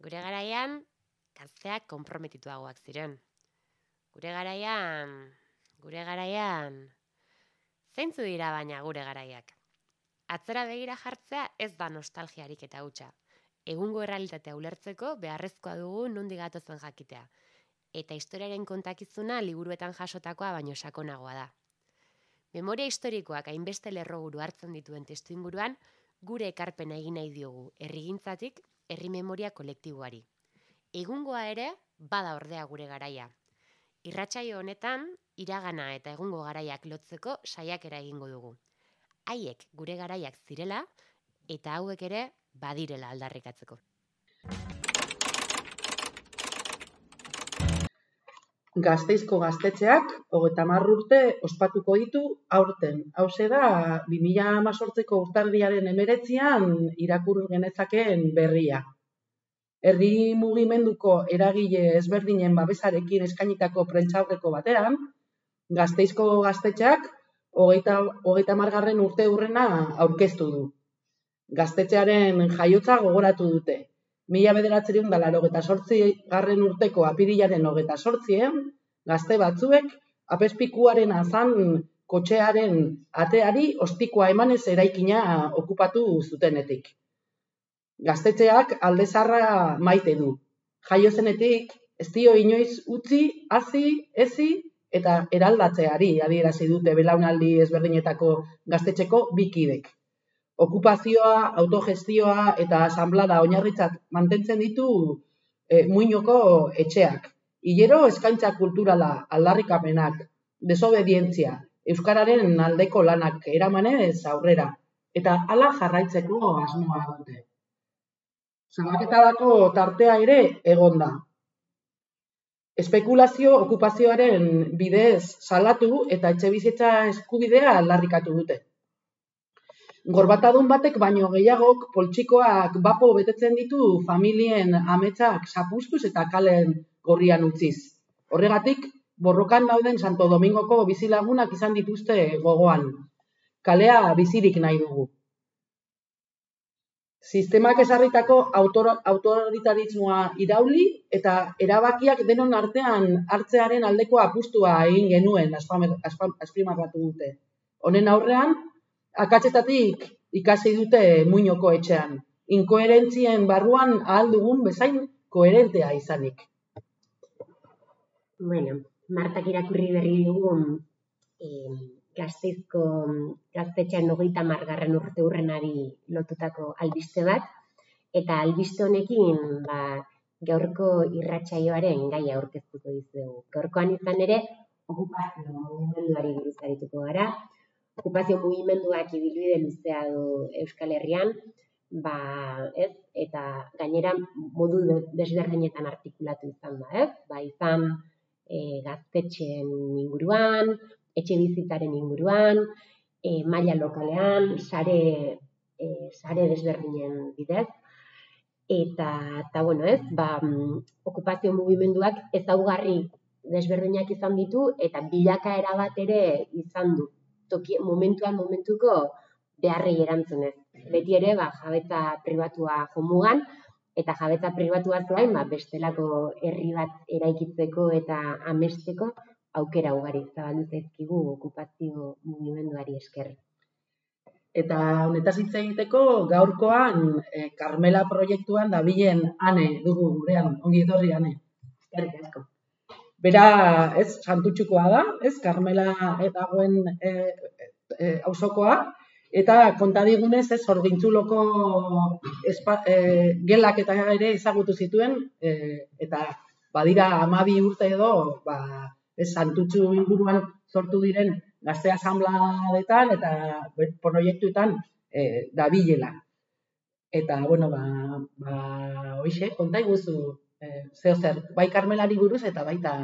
Gure garaian, gazteak konprometituagoak ziren. Gure garaian, gure garaian, zeintzu dira baina gure garaiak. Atzera begira jartzea ez da nostalgiarik eta hutsa. Egungo errealitatea ulertzeko beharrezkoa dugu nondik gatozen jakitea. Eta historiaren kontakizuna liburuetan jasotakoa baino sakonagoa da. Memoria historikoak hainbeste lerroburu hartzen dituen testu inguruan, gure ekarpena egin nahi diogu herrigintzatik herri memoria kolektiboari. Egungoa ere bada ordea gure garaia. Irratsaio honetan iragana eta egungo garaiak lotzeko saiakera egingo dugu. Haiek gure garaiak zirela eta hauek ere badirela aldarrikatzeko. Gazteizko gaztetxeak hogeta urte ospatuko ditu aurten. Hauze da, 2018ko urtarriaren emeretzian irakur genezakeen berria. Herri mugimenduko eragile ezberdinen babesarekin eskainitako prentsaurreko batean, Gazteizko gaztetxeak hogeita, hogeita margarren urte hurrena aurkeztu du. Gaztetxearen jaiotza gogoratu dute. Mila bederatzeriun da larogeta sortzi garren urteko apirilaren hogeta sortzien, gazte batzuek apespikuaren azan kotxearen ateari ostikoa emanez eraikina okupatu zutenetik. Gaztetxeak aldezarra maite du. Jaio zenetik, ez dio inoiz utzi, hazi, ezi eta eraldatzeari adierazi dute belaunaldi ezberdinetako gaztetxeko bikidek. Okupazioa, autogestioa eta asanblada oinarritzat mantentzen ditu e, muinoko etxeak. Hilero eskaintza kulturala aldarrikapenak, desobedientzia, euskararen aldeko lanak eramanez aurrera eta hala jarraitzeko asmoa dute. Salaketarako tartea ere egonda. Espekulazio okupazioaren bidez salatu eta etxebizitza eskubidea aldarrikatu dute. Gorbatadun batek baino gehiagok poltsikoak bapo betetzen ditu familien ametsak zapustuz eta kalen gorrian utziz. Horregatik, borrokan dauden Santo Domingoko bizilagunak izan dituzte gogoan. Kalea bizirik nahi dugu. Sistemak esarritako autor, autoritarismoa irauli eta erabakiak denon artean hartzearen aldeko apustua egin genuen azprimarratu dute. Honen aurrean, akatzetatik ikasi dute muinoko etxean. Inkoherentzien barruan ahal dugun bezain koherentea izanik. Bueno, Martak irakurri berri dugun eh, gazteizko gaztetxean hogeita margarren urte hurrenari lotutako albiste bat, eta albiste honekin ba, gaurko irratsaioaren gaia aurkeztuko dizuegu. Gaurkoan izan ere, okupazio mugimenduari buruz arituko gara. Okupazio mugimenduak ibilbide luzea du Euskal Herrian, ba, ez? Eta gainera modu desberdinetan artikulatu izan da, ez? Ba, izan e, gaztetxeen inguruan, etxe bizitzaren inguruan, e, maila lokalean, sare, e, sare desberdinen bidez. Eta, eta bueno, ez, ba, okupazio mugimenduak ezaugarri desberdinak izan ditu eta bilakaera bat ere izan du. Toki, momentuan momentuko beharrei erantzunez. Beti ere, ba, jabetza pribatua jomugan, eta jabetza pribatua zuen, ba, bestelako herri bat eraikitzeko eta amesteko, aukera ugari zabaldu zaizkigu okupazio mugimenduari esker. Eta honetaz hitz egiteko gaurkoan e, Carmela proiektuan dabilen ane dugu gurean, ongi etorri ane. Eskerrik asko. Bera, ez, santutxukoa da, ez, Carmela dagoen e, e, auzokoa, eta konta digunez, ez, orgintzuloko espa, e, gelak eta ere ezagutu zituen, e, eta badira amabi urte edo, ba, ez, santutxu inguruan sortu diren gazte asambladetan eta proiektuetan e, dabilela. Eta, bueno, ba, ba, oixe, konta iguzu, eh, zeo zer, bai karmelari buruz eta baita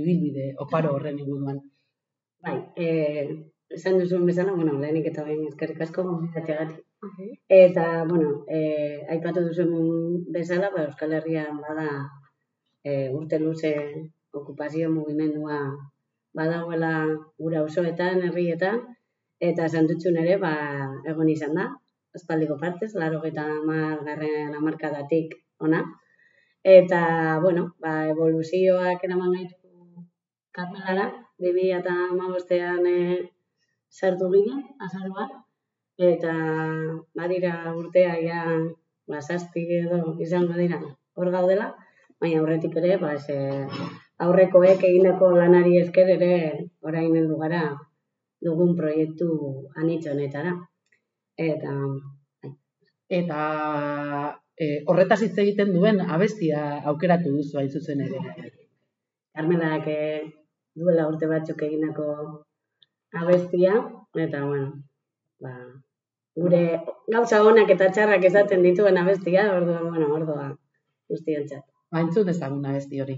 ibilbide oparo horren inguruan. Bai, eh, esan duzuen bezala, bueno, lehenik eta behin ezkerrik asko gonbidatzeagatik. Eta, bueno, eh, aipatu duzuen bezala, ba, Euskal Herrian bada eh, urte luze okupazio mugimendua badagoela gura osoetan, herrietan, eta santutxun ere, ba, egon izan da, espaldiko partez, laro eta garren amarkadatik ona. Eta, bueno, ba, evoluzioak eraman gaitu karmelara, bibi eta amabostean e, sartu ginen, azaroan, eta badira urtea ja, ba, zazpi edo izan badira hor gaudela, baina aurretik ere, ba, ze, aurrekoek egindako lanari esker ere orain heldu gara dugun proiektu anitzonetara. Eta, bai. eta e, horretaz hitz egiten duen abestia aukeratu duzu hain zuzen ere. Carmelak duela urte batzuk eginako abestia, eta bueno, ba, gure gauza honak eta txarrak esaten dituen abestia, orduan, bueno, orduan, guztiontzat. Ba, entzun ezagun abesti hori.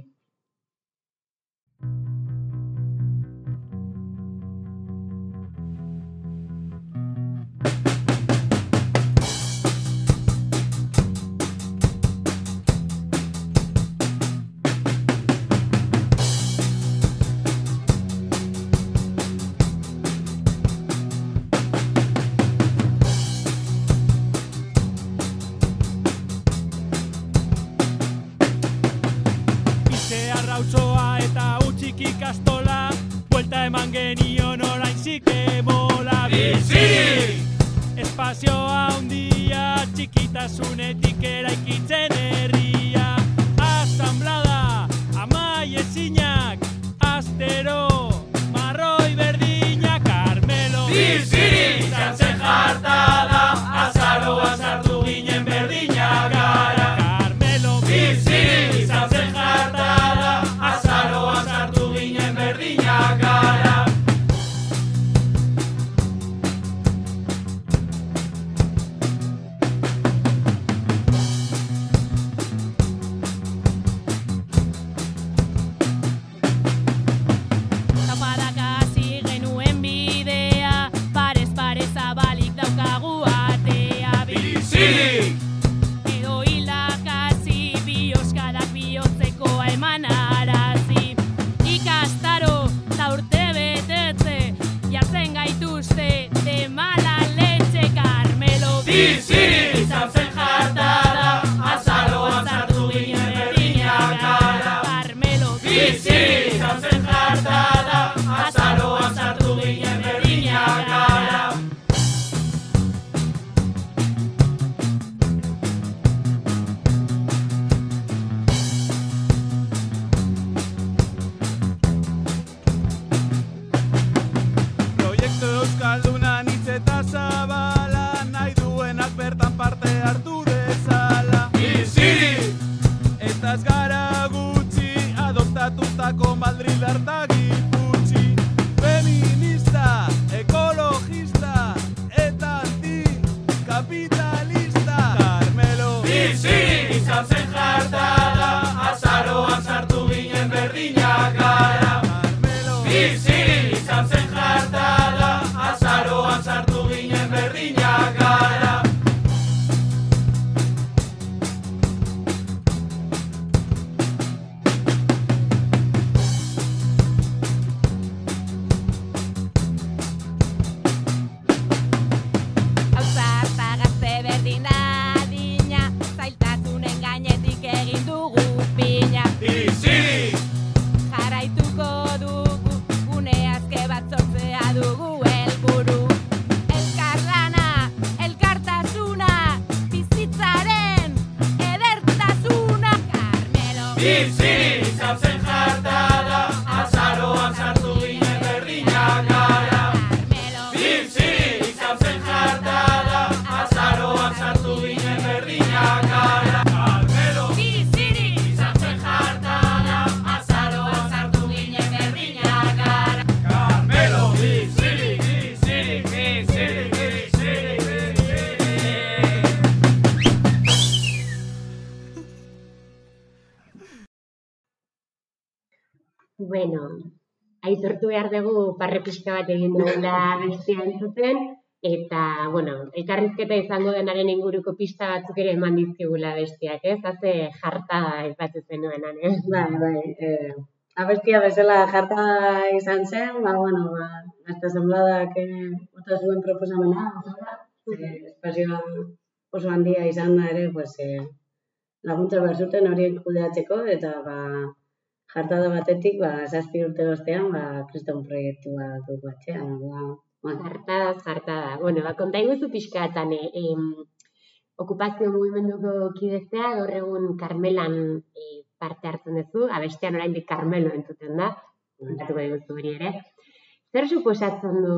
tartaca. Sim, sim. Aitortu behar dugu pixka bat egin dugula bestia entzuten, eta, bueno, elkarrizketa izango denaren inguruko pista batzuk ere eman dizkigula bestiak, ez? Haze jarta aipatzen zenuenan, ez? Bai, bai, eh, abestia bezala jarta izan zen, ba, bueno, ba, hasta sembladak eh, bota zuen proposamena, eh, espazioa oso handia izan da ere, pues, eh, laguntza behar zuten horiek kudeatzeko, eta ba, jartada batetik, ba, zazpi urte ostean, ba, kriston proiektua dugu atxean, ba, bueno, Jartada, jartada. Bueno, ba, konta iguzu pixka atan, em, okupazio mugimenduko kideztea, gaur egun Karmelan eh, parte hartzen duzu, abestean oraindik Karmelo entzuten da, kontatuko diguzu hori ere. Zer suposatzen du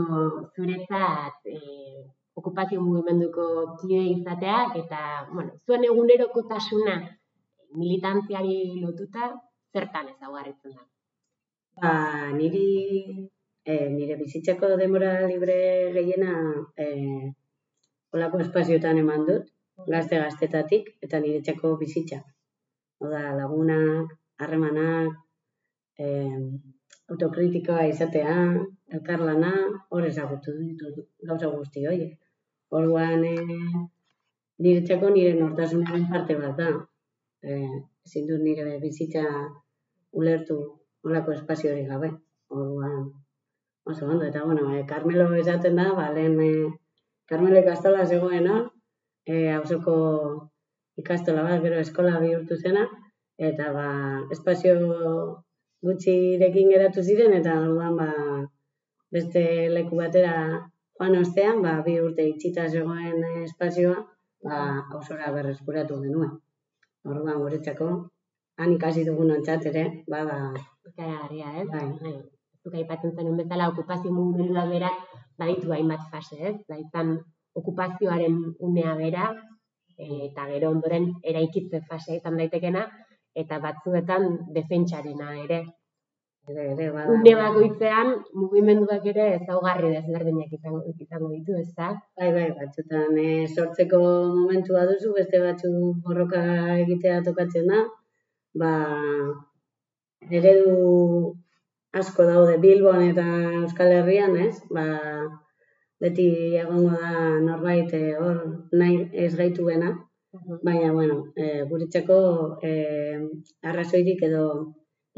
zuretzat eh, okupazio mugimenduko kide izateak? Eta, bueno, zuen egunerokotasuna militantziari lotuta, zertan ezaugarritzen da? Ba, niri e, nire bizitzako denbora libre gehiena e, olako espazioetan eman dut, gazte gaztetatik, eta nire txako bizitza. Oda, lagunak, harremanak, e, autokritikoa izatea, elkarlana, hor ezagutu ditut gauza guzti horiek. Orduan, e, nire txako nire nortasunaren parte bat da. E, ezin dut nire bizitza ulertu olako espaziorik gabe. Orduan, oso ondo, eta bueno, e, Carmelo esaten da, ba, lehen e, Carmelo ikastola zegoena, e, hausoko ikastola bat, gero eskola bihurtu zena, eta ba, espazio gutxirekin geratu ziren, eta orduan ba, beste leku batera joan ostean, ba, bi urte itxita zegoen espazioa, ba, hausora berreskuratu genuen. Orduan, guretzako, han ikasi dugun ontzat ere, ba, ba, Ikaragarria, ez? Bai. Bai. Zuk aipatzen zenun bezala okupazio mugimendua berak baditu hainbat fase, ez? Da izan okupazioaren unea bera eta gero ondoren eraikitze fasea izan daitekena eta batzuetan defentsarena ere. Ere, ere, bada. Une bakoitzean mugimenduak ere ezaugarri desberdinak izango, izango ditu, ezta? Bai, bai, batzutan e, sortzeko momentua duzu, beste batzu borroka egitea tokatzen da. Ba, eredu asko daude Bilbon eta Euskal Herrian, ez? Ba, beti egongo da norbait eh, hor nahi ez gaituena, baina, bueno, e, guretzako e, arrazoirik edo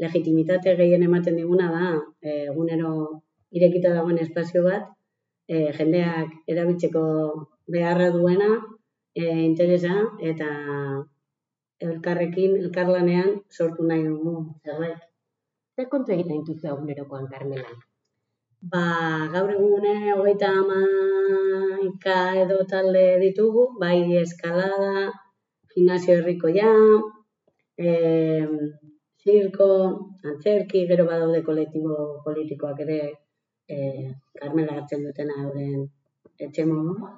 legitimitate gehien ematen diguna da e, egunero irekita dagoen espazio bat, e, jendeak erabiltzeko beharra duena, e, interesa eta elkarrekin, elkarlanean sortu nahi dugu zerbait. Zer kontu egiten dituzu egunerokoan, Carmela? Ba, gaur egune hogeita hamaika edo talde ditugu, bai eskalada, gimnasio herrikoia, e, zirko, antzerki, gero badaude kolektibo politikoak ere e, Carmela hartzen dutena euren etxe modu.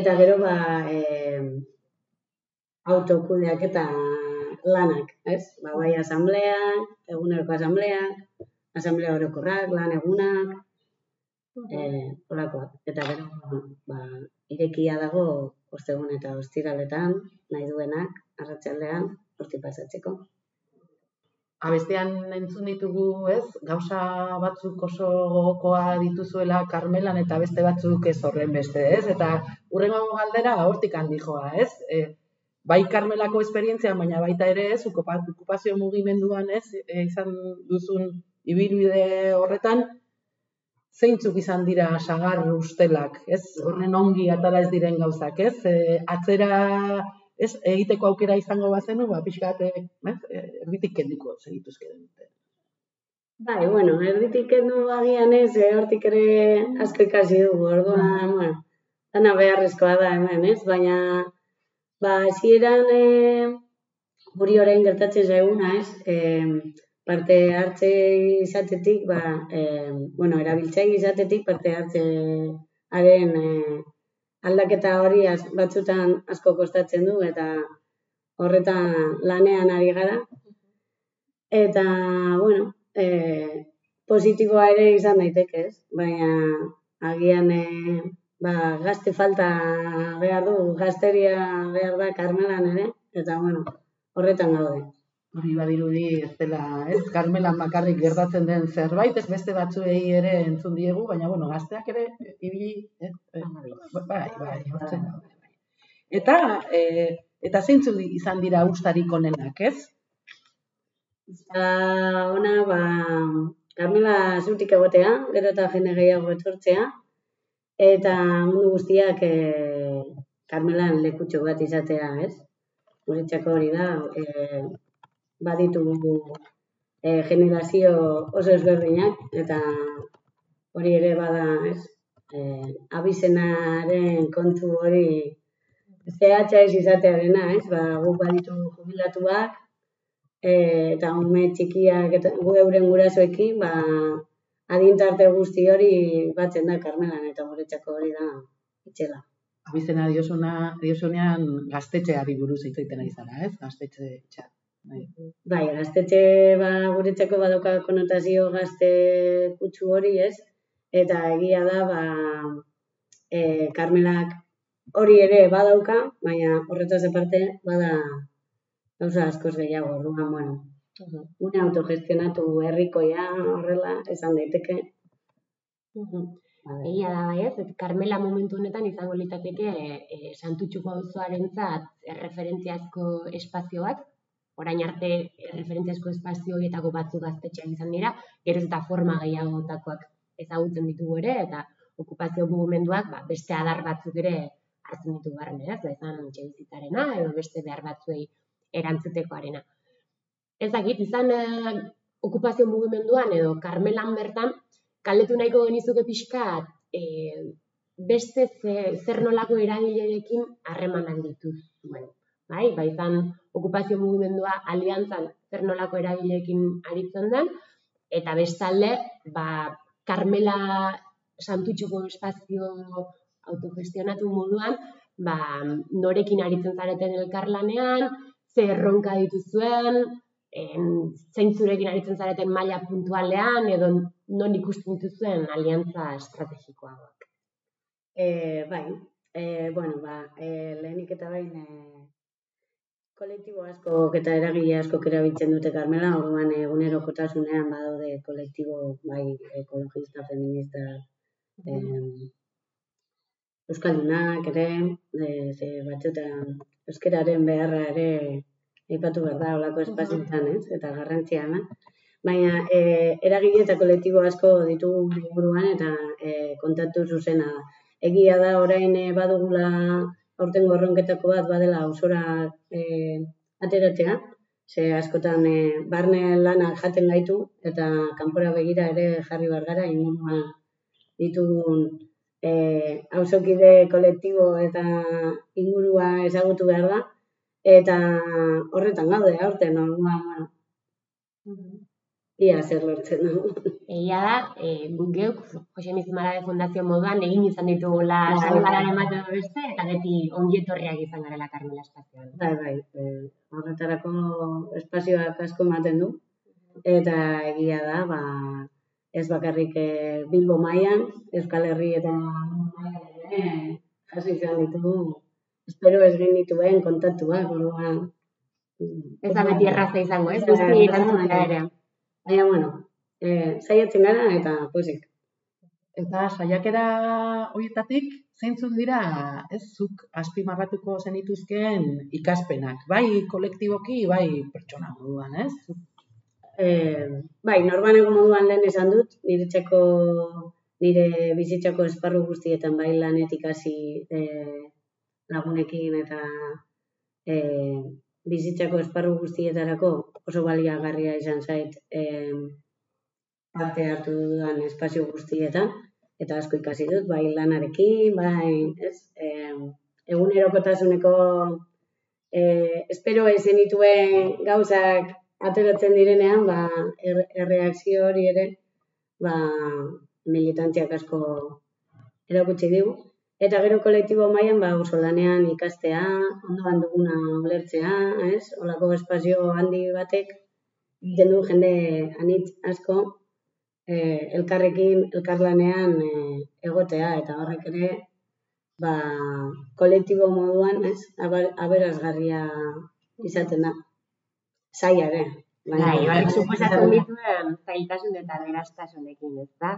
Eta gero ba, e, autokudeak eta lanak, ez? Ba, bai asambleak, eguneroko asambleak, asamblea orokorrak, lan egunak, eh, holakoak. Eta gero, ba, irekia dago ostegun eta ostiraletan, nahi duenak, arratsaldean hortik pasatzeko. Abestean entzun ditugu, ez, gauza batzuk oso gogokoa dituzuela Karmelan eta beste batzuk ez horren beste, ez? Eta urrengo galdera hortik handi joa, ez? E, bai Karmelako esperientzia, baina baita ere ez, okupa- okupazio mugimenduan, ez, e, izan duzun ibilbide horretan, zeintzuk izan dira sagar ustelak, ez? Horren ongi atara ez diren gauzak, ez? E, atzera ez egiteko aukera izango bazenu, ba pixkat, eh, ez? E, erditik kendiko segituzke dute. Bai, bueno, erditik kendu agian ez, eh, hortik ere asko ikasi dugu, orduan, bueno, dana beharrezkoa da hemen, ez? Baina, ba, hasieran eh, guri orain gertatzen zaiguna, ez? Eh, parte hartze izatetik, ba, eh, bueno, erabiltzaile izatetik parte hartzearen eh, aldaketa hori az- batzutan asko kostatzen du eta horretan lanean ari gara. Eta, bueno, e, positiboa ere izan daiteke, ez? Baina agian e, ba, gazte falta behar du, gazteria behar da karmelan ere, eta bueno, horretan gaude. Hori badirudi ez dela, ez, Carmelan bakarrik gertatzen den zerbait, ez beste batzuei ere entzun diegu, baina bueno, gazteak ere ibili, ez, eh, bai, bai, hortzen da. Eta, eh, eta zeintzu izan dira ustarik onenak, ez? Eta ona, ba, Carmela zutik egotea, gero eta jende gehiago etortzea, eta mundu guztiak e, Carmelan lekutxo bat izatea, ez? Guretzako hori da, e, baditugu e, generazio oso ezberdinak, eta hori ere bada, ez? E, abizenaren kontu hori zehatza ez izatearena, ez? Ba, guk baditu jubilatuak, e, eta ume txikiak eta gu euren gurasoekin, ba, adintarte guzti hori batzen da Carmelan, eta guretzako hori da itxela. Abizena diosuna, diosunean gaztetxeari buruz hitz egiten ari zara, ez? Gaztetxe txat. Bai, bai gaztetxe ba, guretzako badoka konotazio gazte kutsu hori, ez? Eta egia da, ba, e, Carmelak hori ere badauka, baina horretaz aparte bada gauza askoz gehiago, orduan, bueno. Une autogestionatu herrikoia horrela esan daiteke. Egia da, bai ez, Carmela momentu honetan izango litzateke e, santutxuko auzoarentzat erreferentziazko espazio bat, orain arte referentziazko espazio horietako batzu gaztetxeak izan dira, geroz eta forma gehiagotakoak ezagutzen ditugu ere, eta okupazio mugimenduak ba, beste adar batzuk ere hartzen ditu barren, ez? Ba, izan txebizitzarena, edo beste behar batzuei erantzutekoarena. Ez dakit, izan eh, okupazio mugimenduan edo karmelan bertan, kaldetu nahiko genizuke pixkat, eh, beste zer nolako eragilerekin harremanak dituz. Bai, ba, izan okupazio mugimendua aliantzan zer nolako eragileekin aritzen den, eta bestalde, ba, Carmela Santutxoko espazio autogestionatu moduan, ba, norekin aritzen zareten elkarlanean, zer erronka dituzuen, en, zein zurekin aritzen zareten maila puntualean, edo non ikusten dituzuen aliantza estrategikoa. E, bai, e, bueno, ba, e, lehenik eta bain, e, kolektibo asko eta eragile asko erabiltzen dute Carmela, orduan egunerokotasunean badaude kolektibo bai ekologista, feminista, eh, euskaldunak ere, eh, ze batzuetan euskararen beharra ere aipatu behar da olako espazioetan, ez? Eta garrantzia ama. Baina eh, eragile eta kolektibo asko ditugu inguruan eta eh, kontatu zuzena. Egia da orain eh, badugula aurten gorronketako bat badela ausora e, ateratzea, ze askotan e, barne lana jaten gaitu eta kanpora begira ere jarri bargara ingurua ditugun e, hausokide kolektibo eta ingurua ezagutu behar da, eta horretan gaude aurten, orduan, bueno ia zer lortzen dugu. Egia da, e, guk geuk, Jose Mizumara Fundazio moduan, egin izan ditugu salgararen bat edo beste, eta beti ongietorriak izan garela Carmela Espazioan. Bai, bai, e, horretarako espazioak asko ematen du, eta egia da, ba, ez bakarrik e, Bilbo mailan Euskal Herri eta mailan jasi izan ditugu, espero ez genituen kontaktuak, orduan. Ez da beti erraza izango, ez? Guzti irantzutea ere. Baina, bueno, e, saiatzen gara eta pozik. Eta saiakera horietatik zeintzun dira, ez zuk azpimarratuko zenituzkeen ikaspenak, bai kolektiboki, bai pertsona moduan, ez? E, bai, norbaneko moduan lehen esan dut, nire txeko, nire bizitzako esparru guztietan bai lanetik hasi e, lagunekin eta e, bizitzako esparru guztietarako oso baliagarria izan zait eh, parte hartu dudan espazio guztietan eta asko ikasi dut, bai lanarekin, bai, ez, eh, egunerokotasuneko eh, espero ezen gauzak ateratzen direnean, ba, er, erreakzio hori ere, ba, militantziak asko erakutsi digu. Eta gero kolektibo mailan ba oso lanean ikastea, ondoan duguna ulertzea, ez? Olako espazio handi batek egiten du jende anitz asko eh, elkarrekin elkarlanean eh, egotea eta horrek ere ba, kolektibo moduan, ez? aberazgarria izaten da. zaila ere. Bai, bai, suposatzen dituen zailtasun eta beraztasunekin, ez da?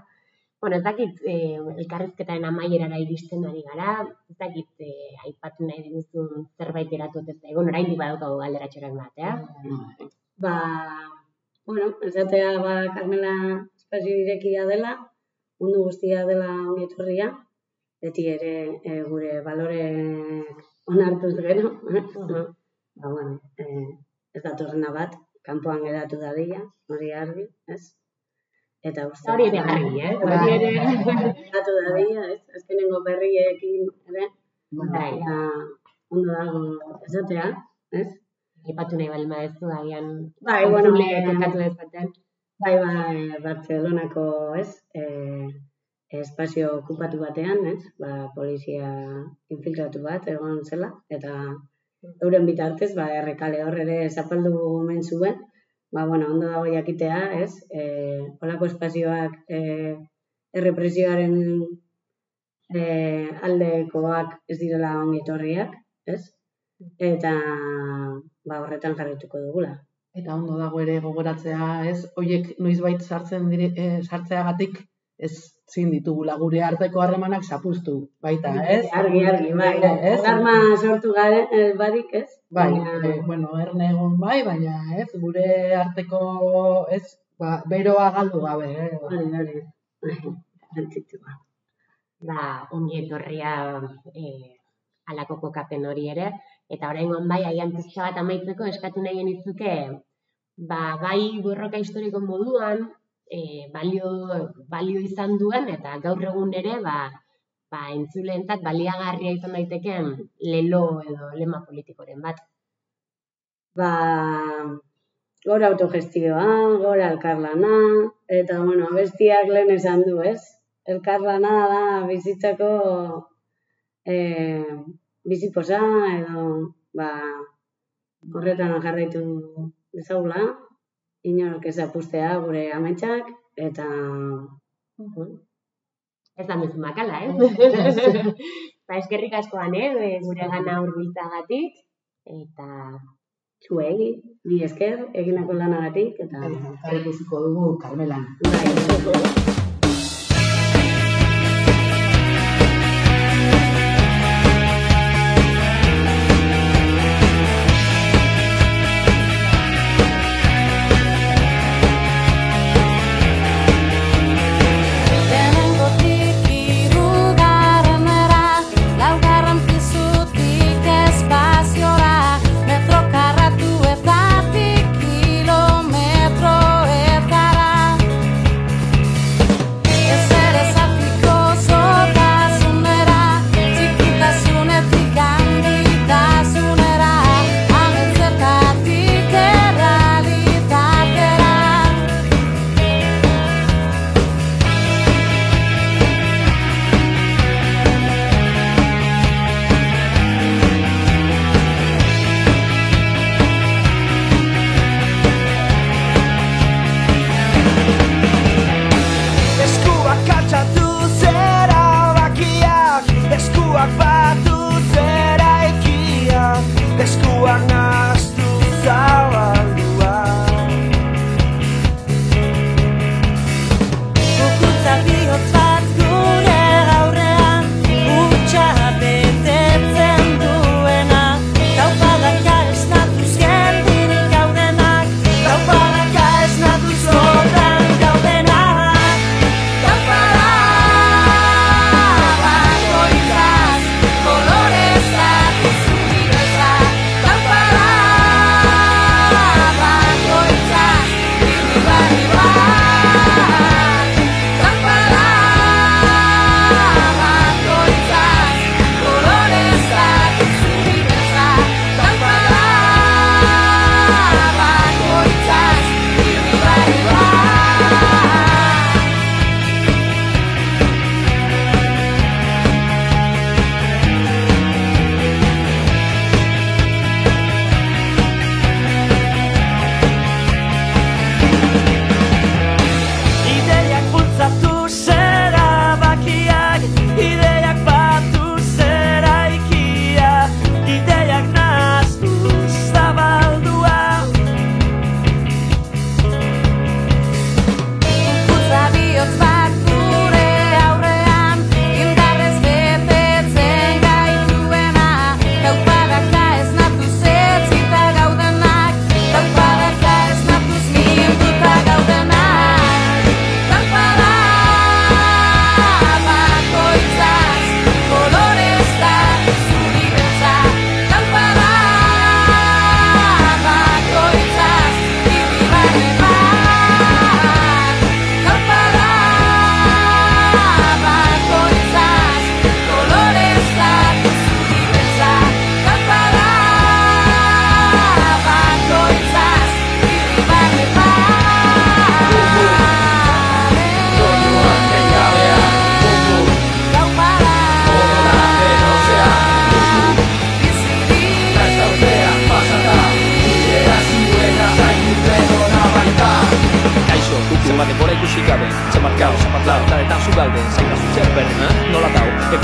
Bueno, ez dakit, eh, elkarrizketaren amaierara iristen ari gara, ez dakit, eh, aipatu nahi dituzun zerbait eratu ez da, egon orain badaukagu galderatxorak bat, eh? Ba, bueno, esatea, ba, Carmela espazio irekia dela, mundu guztia dela ongetorria, beti ere e, gure balore onartuz gero, eh? ba, bueno, eh, ez da torrena bat, kanpoan geratu dadila, hori argi, ez? Eta uste. Hori ere argi, eh? Bai, hori ere geratu dadila, ez? Azkenengo berriekin ere, Bai, ondo dago esatea, ez? Ipatu nahi balma ez du, agian, Bai, bueno, entzule eh, kontatu dezaten. Bai, bai, Bartzelonako, ez? E, espazio okupatu batean, ez? Ba, polizia infiltratu bat egon zela, eta euren bitartez, ba, errekale hor ere zapaldu omen zuen, ba, bueno, ondo dago jakitea, ez? E, olako espazioak e, errepresioaren e, aldekoak ez direla ongi etorriak, ez? Eta ba, horretan jarrituko dugula. Eta ondo dago ere gogoratzea, ez? Hoiek noizbait sartzen dire, e, sartzeagatik ez zin ditugula gure arteko harremanak zapuztu baita, ez? Argi, argi, bai. Ez? Alarma sortu gare, eh, barik, ez? Bai, Baina- e, bueno, erne egon bai, baina ez, gure arteko, ez, ba, beroa galdu gabe, eh? Hori, hori. Antzitua. ba, ongi etorria eh, alako kokapen hori ere, eta orain bai, agian pizka bat amaitzeko eskatu nahi genizuke, ba, bai borroka historiko moduan, eh, balio, balio izan duen, eta gaur egun ere, ba, ba, entzuleentzat baliagarria izan daitekeen lelo edo lema politikoren bat. Ba, gora autogestioa, gora elkarlana, eta, bueno, bestiak lehen esan du, ez? Elkarlana da bizitzako e, biziposa, edo, ba, horretan jarraitu dezagula, inork ez apustea gure ametsak, eta, Ez da mezu makala, ez? ba, eskerrik askoan, eh, gure gana hurbiltzagatik, eta zuei, bi esker, eginako lanagatik, eta, Jarrikusiko dugu, Carmelan. bai,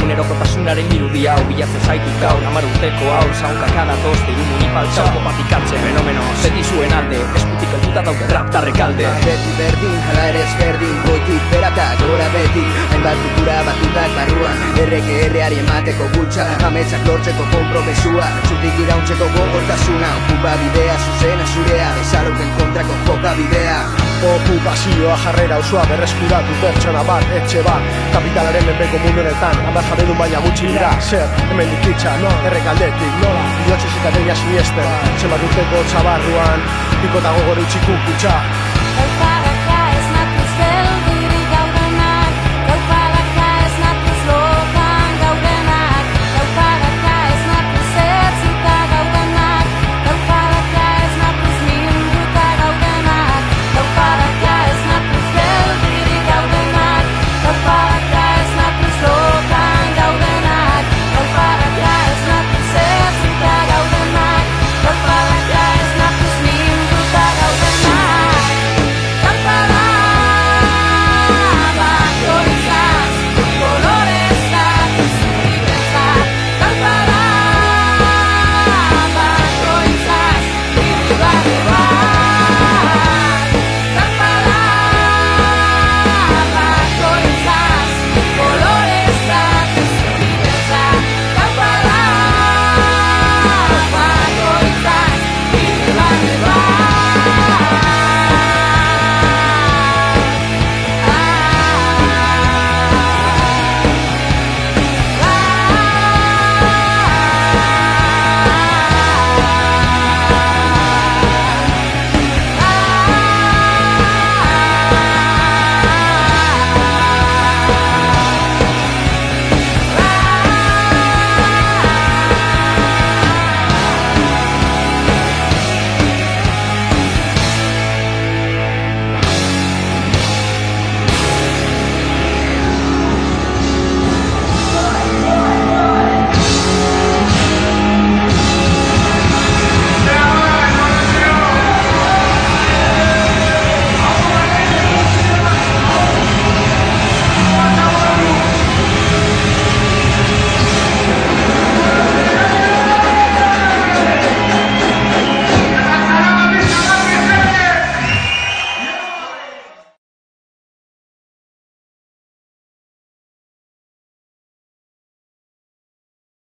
dau Egunero kotasunaren irudia hau Bilatzen zaitu gaur, amar urteko hau Zaunka kada toz, diru munipaltza Kopatik hartze, fenomeno, zeti zuen alde Eskutik helduta daude rap tarrekalde Beti berdin, hala ere ezberdin Goitik berata, gora beti Hainbat kultura batutak barruan Erreke erreari emateko gultza Ametsak lortzeko kompromesua Zutik irauntzeko gogortasuna Okupa bidea, zuzena zurea Bezalauken kontrako joka bidea Okupazioa jarrera osoa berreskuratu pertsona bat, etxe bat. Kapitalaren menpeko mundu honetan, hamar jabedun baina gutxi dira. Zer, hemen dikitza, no, errekaldetik, nola Biotxez eta deia siniesten, zenbat urteko txabarruan Piko eta gogor utxik kutxa